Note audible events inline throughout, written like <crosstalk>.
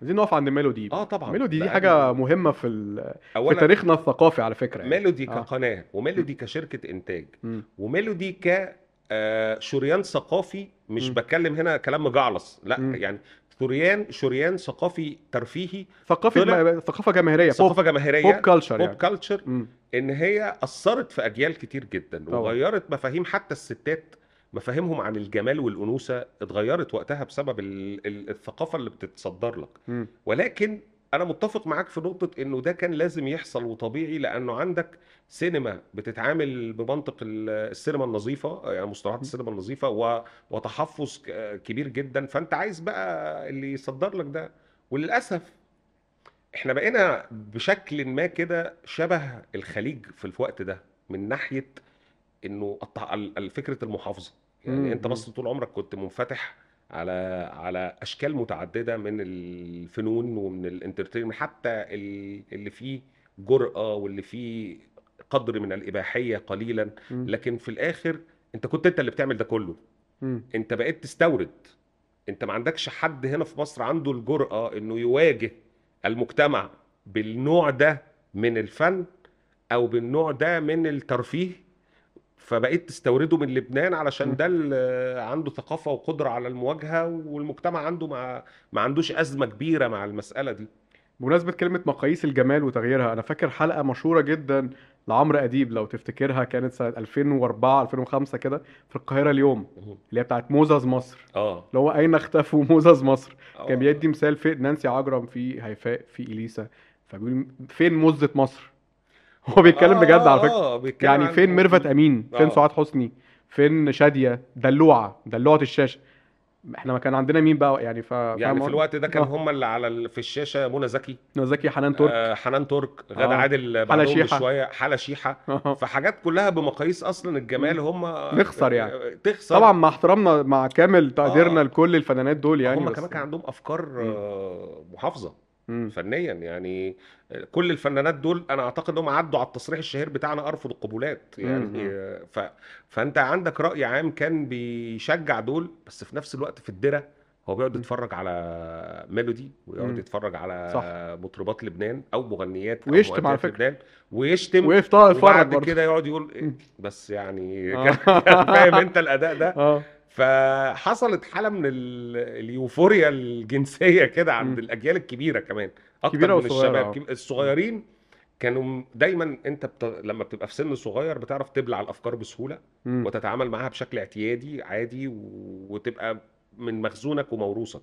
عايزين نقف عند ميلودي آه طبعا ميلودي دي حاجة مهمة في ال... في تاريخنا الثقافي على فكرة يعني ميلودي آه. كقناة وميلودي كشركة إنتاج مم. وميلودي ك آه، شريان ثقافي مش مم. بتكلم هنا كلام مجعلص لا مم. يعني شريان شريان ثقافي ترفيهي ثقافة طلع- ثقافة جماهيرية ثقافة جماهيرية pop culture pop يعني culture. إن هي أثرت في أجيال كتير جدا طبعا. وغيرت مفاهيم حتى الستات مفاهيمهم عن الجمال والأنوثة اتغيرت وقتها بسبب ال- ال- الثقافة اللي بتتصدر لك. مم. ولكن أنا متفق معاك في نقطة إنه ده كان لازم يحصل وطبيعي لأنه عندك سينما بتتعامل بمنطق ال- السينما النظيفة يعني مصطلحات السينما النظيفة وتحفظ كبير جدا. فأنت عايز بقى اللي يصدر لك ده. وللأسف إحنا بقينا بشكل ما كده شبه الخليج في الوقت ده من ناحية إنه فكرة المحافظة مم، يعني انت. بس طول عمرك كنت منفتح على على أشكال متعددة من الفنون ومن الإنترتينمنت حتى ال- اللي فيه جرأة واللي فيه قدر من الإباحية قليلا مم. لكن في الآخر أنت كنت أنت اللي بتعمل ده كله مم. أنت بقيت تستورد أنت ما عندكش حد هنا في مصر عنده الجرأة إنه يواجه المجتمع بالنوع ده من الفن أو بالنوع ده من الترفيه فبقيت تستورده من لبنان علشان. ده عنده ثقافة وقدرة على المواجهة والمجتمع عنده ما, ما عندوش أزمة كبيرة مع المسألة دي. بمناسبة كلمة مقاييس الجمال وتغييرها أنا فاكر حلقة مشهورة جدا لعمرو أديب لو تفتكرها كانت سنة 2004 2005 كده في القاهرة اليوم اللي هي بتاعت موزز مصر. آه. اللي هو أين اختفوا <laughs> موزز مصر؟ آه. كان بيدي مثال في نانسي عجرم في هيفاء في إليسا فبيقول فين موزة مصر؟ <laughs> هو بيتكلم بجد على فكرة. آه بيتكلم يعني عن- فين ميرفت أمين؟ فين آه. سعاد حسني؟ فين شادية؟ دلوعة. دلوعة الشاشة. إحنا ما كان عندنا مين بقى؟ يعني ف يعني في الوقت ده كان آه. هم اللي على ال- في الشاشة منى زكي. زكي حنان ترك. آه حنان ترك غادة آه. عادل بعدهم شيحة. بشوية. حالة شيحة. آه. فحاجات كلها بمقاييس أصلا الجمال هم نخسر يعني. تخسر. طبعا مع احترامنا مع كامل تقديرنا آه. لكل الفنانات دول يعني هم كمان كان عندهم أفكار آه، محافظة. مم. فنيا يعني كل الفنانات دول أنا أعتقد إنهم عدوا على التصريح الشهير بتاعنا ارفض القبولات يعني مم. ف... فأنت عندك رأي عام كان بيشجع دول بس في نفس الوقت في الدرة هو بيقعد. يتفرج على ميلودي ويقعد. يتفرج على صح. مطربات لبنان أو مغنيات أو ويشتم على فكرة. لبنان ويشتم اتفرج وبعد برضه كده يقعد يقول إيه. بس يعني آه. كان <laughs> فاهم أنت الأداء ده آه فحصلت حالة من ال- اليوفوريا الجنسية كده عند. الأجيال الكبيرة كمان أكتر كبيرة من الشباب آه. الصغيرين كانوا دايما أنت بت... لما بتبقى في سن صغير بتعرف تبلع الأفكار بسهولة مم. وتتعامل معاها بشكل اعتيادي عادي و... وتبقى من مخزونك وموروثك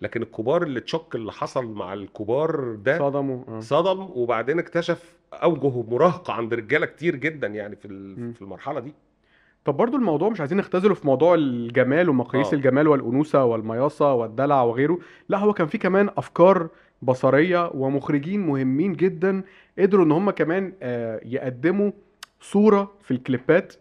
لكن الكبار اللي تشك اللي حصل مع الكبار ده صدموا آه. صدم وبعدين اكتشف أوجه مراهقة عند رجالة كتير جدا يعني في ال-. في المرحلة دي طب برضو الموضوع مش عايزين نختزله في موضوع الجمال ومقاييس آه. الجمال والأنوثة والمياصة والدلع وغيره لا هو كان في كمان أفكار بصرية ومخرجين مهمين جدا قدروا إن هم كمان آه، يقدموا صورة في الكليبات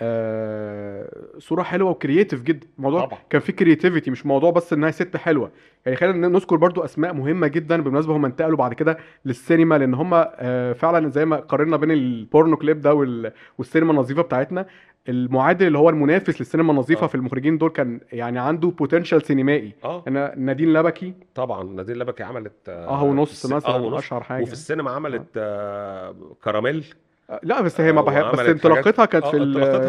آه، صورة حلوة و creative جدا الموضوع طبعا. كان في creativity مش موضوع بس إنها ست حلوة يعني خلينا نذكر برضو أسماء مهمة جدا بالمناسبة هم انتقلوا بعد كده للسينما لأن هم آه، فعلا زي ما قارنا بين ال porno clip ده وال- والسينما النظيفة بتاعتنا المعادل اللي هو المنافس للسينما النظيفة آه. في المخرجين دول كان يعني عنده potential سينمائي. آه. أنا نادين لبكي. طبعا نادين لبكي عملت آه ونص الس- مثلا ونص أشهر حاجة. وفي السينما عملت آه. كراميل آه، لا بس هي ما آه، بحب بس انطلاقتها كانت آه،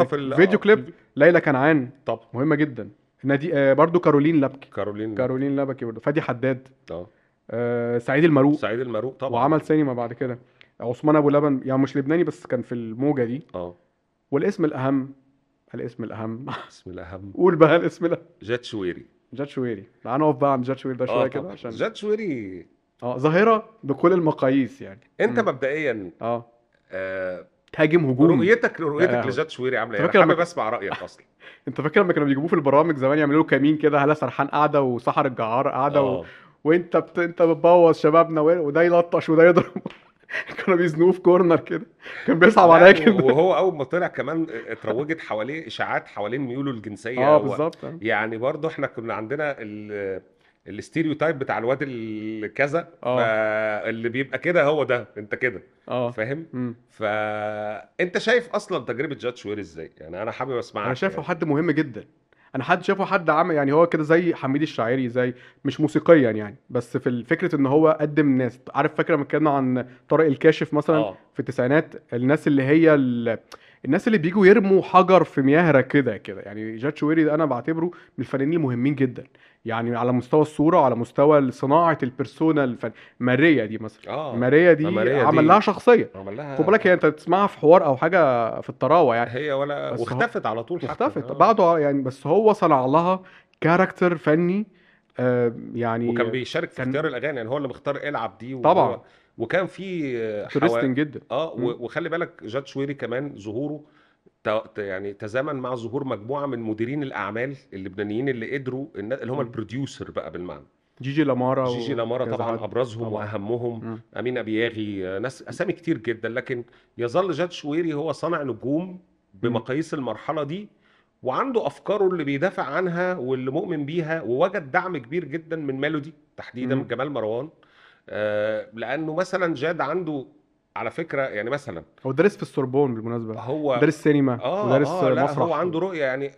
في الفيديو آه، كليب ليلى كنعان. طب. مهمة جدا. نادي آه، برضو كارولين لبكي. كارولين. كارولين لبكي برضو. فادي حداد. آه. آه، سعيد الماروق. سعيد الماروق طبعا. وعمل سينما بعد كده. عثمان أبو لبن يعني مش لبناني بس كان في الموجة دي. آه. والاسم الأهم الاسم الأهم. بسم الله اهم <laughs> قول بقى الاسم الأهم. جاد شويري جاد شويري تعال نقف بقى عند جاد شويري ده آه شوية كده عشان جاد شويري آه ظاهرة بكل المقاييس يعني. أنت مم. مبدئيا آه. آه تهاجم هجوم رؤيتك رؤيتك آه. لجاد شويري عاملة إيه؟ أنا حابب اسمع رأيك أصلا. <laughs> أنت فاكر لما كانوا بيجيبوه في البرامج زمان يعملوا له كمين كده هلا سرحان قاعدة وسحر الجعار قاعدة و... آه. وأنت بت... أنت بتبوظ شبابنا. وده يلطش وده يضرب. <laughs> كانوا بيزنوه في corner كده كان بيصعب عليا كده وهو أول ما طلع كمان اتروجت حواليه إشاعات حوالين ميوله الجنسية آه بالظبط آه. يعني برضه إحنا كنا عندنا ال ال stereotype بتاع الواد الكذا آه. فاللي بيبقى كده هو ده أنت كده آه فاهم. فانت شايف أصلا تجربة جاد شويري إزاي يعني أنا حابب أسمعك أنا شايفه يعني. حد مهم جدا أنا حد شافه حد عمل يعني هو كده زي حميد الشاعري زي مش موسيقيا يعني بس في الفكرة إن هو قدم ناس عارف فاكر لما اتكلمنا عن طارق الكاشف مثلا آه. في التسعينات الناس اللي هي ال... الناس اللي بيجوا يرموا حجر في مياه كده كده. يعني جاد شويري ده أنا بعتبره من الفنانين المهمين جدا. يعني على مستوى الصورة على مستوى صناعة البرسونا الفن ماريا دي مثلا. آه. ماريا دي ما ماريا عمل دي- لها شخصية. عمل لها خد بالك هي أنت تسمعها في حوار أو حاجة في الطراوة يعني. هي ولا واختفت على طول اختفت. آه. بعده يعني بس هو صنع لها character فني آه يعني وكان بيشارك في كان- اختيار الأغاني يعني هو اللي مختار العب دي وهو- طبعا. وكان في حوا- جدا آه مم. و- وخلي بالك جاد شويري كمان ظهوره ت- يعني تزامن مع ظهور مجموعة من مديرين الأعمال اللبنانيين اللي قدروا اللي هم. ال producer بقى بالمعنى جيجي لامارا جيجي لامارا طبعا. أبرزهم طبعا. وأهمهم مم. أمين أبي ياغي ناس أسامي كتير جدا لكن يظل جاد شويري هو صانع نجوم بمقاييس المرحلة دي وعنده أفكاره اللي بيدافع عنها واللي مؤمن بيها ووجد دعم كبير جدا من ميلودي تحديدا. من جمال مروان آه، لأنه مثلا جاد عنده على فكرة يعني مثلا هو دارس في السوربون بالمناسبة هو دارس سينما ودارس آه لا مسرح هو عنده رؤية يعني.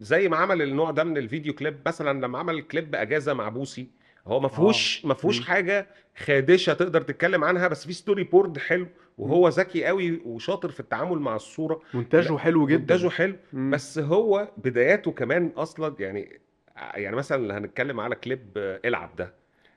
زي ما عمل النوع ده من الفيديو كليب مثلا لما عمل كليب أجازة مع بوسي هو ما فيهوش ما فيهوش. حاجة خادشة تقدر تتكلم عنها بس في storyboard حلو وهو ذكي قوي وشاطر في التعامل مع الصورة. مونتاجه حلو جدا. مونتاجه حلو. مم. بس هو بداياته كمان أصلا يعني يعني مثلا هنتكلم على كليب آه، العب ده. ده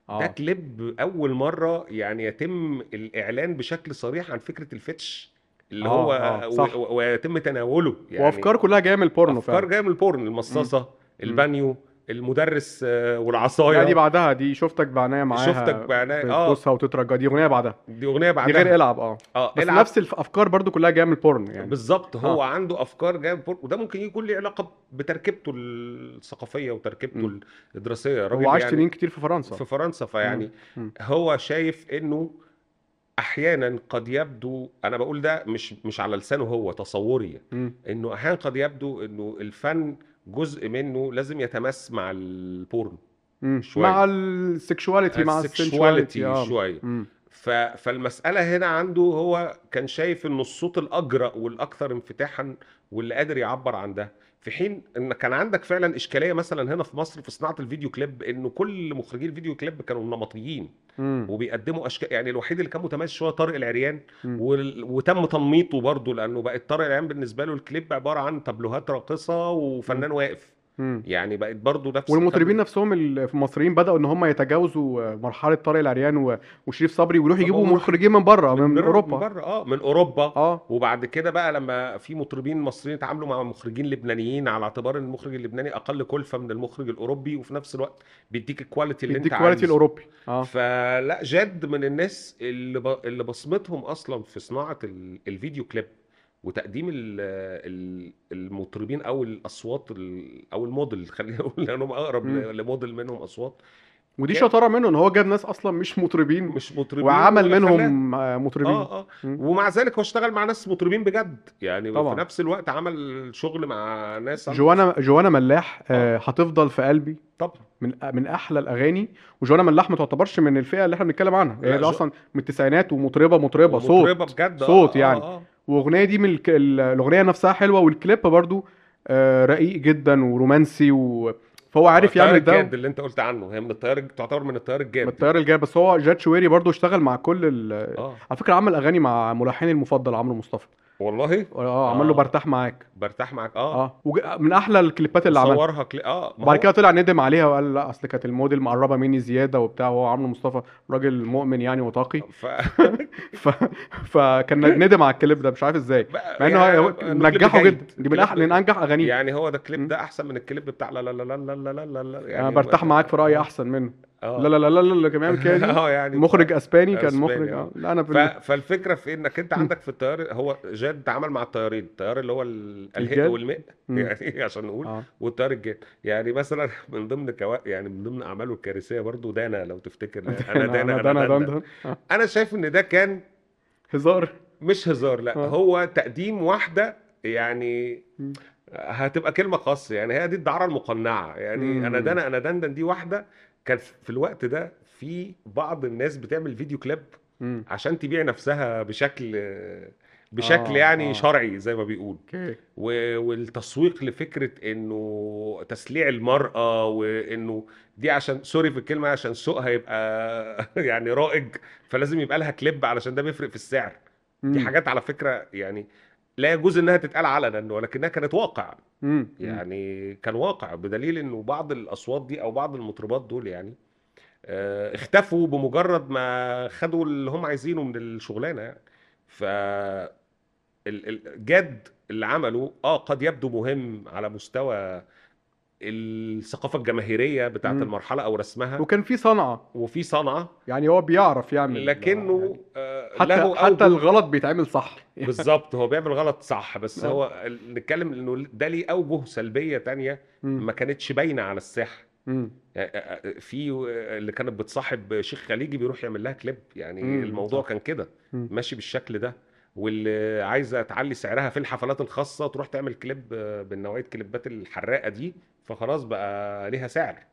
آه كليب أول مرة يعني يتم الإعلان بشكل صريح عن فكرة ال fetish اللي آه، هو آه، و- صح. ويتم تناوله يعني. وأفكار كلها جاية من البورنو أفكار جاية من ال porn المصاصة البانيو المدرس آه، والعصاية. دي بعدها دي شفتك بعناية معاها شفتك بعناية، آه. بتبوسها وتترجى. دي أغنية بعدها. دي أغنية دي بعدها غير إلعب آه. آه بس إلعب. نفس الافكار برضو كلها جاية من ال porn يعني. بالظبط هو آه. عنده أفكار جاية من ال porn وده ممكن يكون له علاقة بتركيبته الثقافية وتركيبته مم. الدراسية. راجل هو عاش يعني سنين كتير في فرنسا. في فرنسا فيعني. هو شايف إنه أحيانا قد يبدو أنا بقول ده مش مش على لسانه هو تصوري مم. إنه أحيانا قد يبدو إنه الفن جزء منه لازم يتمس مع ال porn. شوية. مع ال sexuality مع ال sexuality آه شوية. ف... فالمسألة هنا عنده هو كان شايف انه الصوت الأجرأ والأكثر انفتاحا واللي قادر يعبر عن ده في حين إن كان عندك فعلا إشكالية مثلا هنا في مصر في صناعة الفيديو كليب انه كل مخرجين الفيديو كليب كانوا نمطيين. وبيقدموا اشكال يعني الوحيد اللي كان متميز شوية طارق العريان. وال... وتم تنميطه برضه لأنه بقت طارق العريان بالنسبة له الكليب عبارة عن تابلوهات راقصة وفنان واقف مم. يعني بقت برضه نفس والمطربين نفسهم المصريين بدأوا إن هم يتجاوزوا مرحلة طارق العريان وشريف صبري ويروحوا يجيبوا مخرجين من بره من, بره- أوروبا. من بره آه من أوروبا. آه. وبعد كده بقى لما في مطربين مصريين اتعاملوا مع مخرجين لبنانيين على اعتبار إن المخرج اللبناني أقل كلفة من المخرج الأوروبي وفي نفس الوقت بيديك ال quality اللي أنت عايزه. الأوروبي. آه. فلا جاد من الناس اللي ب... اللي بصمتهم أصلا في صناعة ال... الفيديو كليب. وتقديم ال... ال... المطربين أو الأصوات ال... أو الموديل. <laughs> خلينا نقول لانهم أقرب. لموديل منهم أصوات. ودي شطارة منه إن هو جاب ناس أصلا مش مطربين مش مطربين وعمل. منهم آه، مطربين. آه آه. ومع ذلك هو اشتغل مع ناس مطربين بجد. يعني طبعا. في نفس الوقت عمل شغل مع ناس جوانا جوانا ملاح آه، هتفضل في قلبي. طبعا. من من أحلى الأغاني. وجوانا ملاح ما تعتبرش من الفئة اللي إحنا بنتكلم عنها. هي دي جو- أصلا من التسعينات ومطربة مطربة صوت. مطربة بجد آه، صوت آه، يعني. آه. واغنية دي من الك... ال- الأغنية نفسها حلوة والكليب برضو آه، رقيق جدا ورومانسي و... فهو عارف التيار يعمل ده. الجاد اللي انت قلت عنه. هي من التيار تعتبر من التيار من الجاد. التيار الجاي بس هو جاد شويري برضو اشتغل مع كل ال... آه. على فكرة عمل أغاني مع ملحني المفضل عمرو مصطفى. والله آه عمل له برتاح معاك برتاح معاك آه آه وج... من أحلى الكليبات اللي عملها صورها كلي... آه وبعد كده طلع ندم عليها وقال لا اصل كانت الموديل مقربه مني زياده وبتاع وهو عمرو مصطفى راجل مؤمن يعني وتقي ف... ف... فكان ندم على الكليب ده مش عارف إزاي مع انه يعني هو... نجحه جدا دي من أحلى من انجح اغانيه يعني هو ده الكليب ده احسن من الكليب بتاع لا لا لا لا لا لا لا يعني أنا برتاح معاك في رايي احسن منه لا لا لا لا لا اللي كان بيعمل كده آه يعني مخرج إسباني كان مخرج آه. آه لا أنا. في فالفكرة في إنك أنت عندك في التيار هو جاد تعامل مع التيارين التيار اللي هو ال- الهق الجاد. والماء. يعني عشان نقول آه والتيار الجاد يعني مثلا <laughs> من ضمن كوا... يعني من ضمن أعماله الكارثية برضو دانا لو تفتكر <laughs> أنا دانا أنا أنا دانا آه. أنا شايف إن ده كان هزار مش هزار لا آه. هو تقديم واحدة يعني. هتبقى كلمة خاصة يعني هي دي الدعارة المقنعة يعني. أنا دانا أنا دندن دي واحدة كان في الوقت ده في بعض الناس بتعمل فيديو كليب. عشان تبيع نفسها بشكل بشكل آه يعني آه. شرعي زي ما بيقول. و- والتسويق لفكرة إنه تسليع المرأة وإنه دي عشان سوري في الكلمة عشان سوقها يبقى <laughs> يعني رائج فلازم يبقى لها كليب علشان ده بيفرق في السعر. دي امم حاجات على فكرة يعني لا يجوز إنها تتقال علنا ولكنها كانت واقع. امم يعني كان واقع بدليل إنه بعض الأصوات دي أو بعض المطربات دول يعني آه، اختفوا بمجرد ما خدوا اللي هم عايزينه من الشغلانة. يعني ف ال- ال- الجد اللي عمله آه قد يبدو مهم على مستوى الثقافة الجماهيرية بتاعت امم المرحلة أو رسمها. وكان في صنعة. وفي صنعة. يعني هو بيعرف يعمل. لكنه يعني آه، حتى له حتى الغلط بيتعمل صح. بالظبط هو بيعمل غلط صح بس آه هو نتكلم إنه ده ليه أوجه سلبية تانية امم ما كانتش باينة على الساحة. امم يعني في اللي كانت بتصاحب شيخ خليجي بيروح يعمل لها كليب. يعني امم الموضوع كان كده. ماشي بالشكل ده. واللي عايزة تعلي سعرها في الحفلات الخاصة تروح تعمل كليب بالنوعية كليبات الحراقة دي. فخلاص بقى ليها سعر.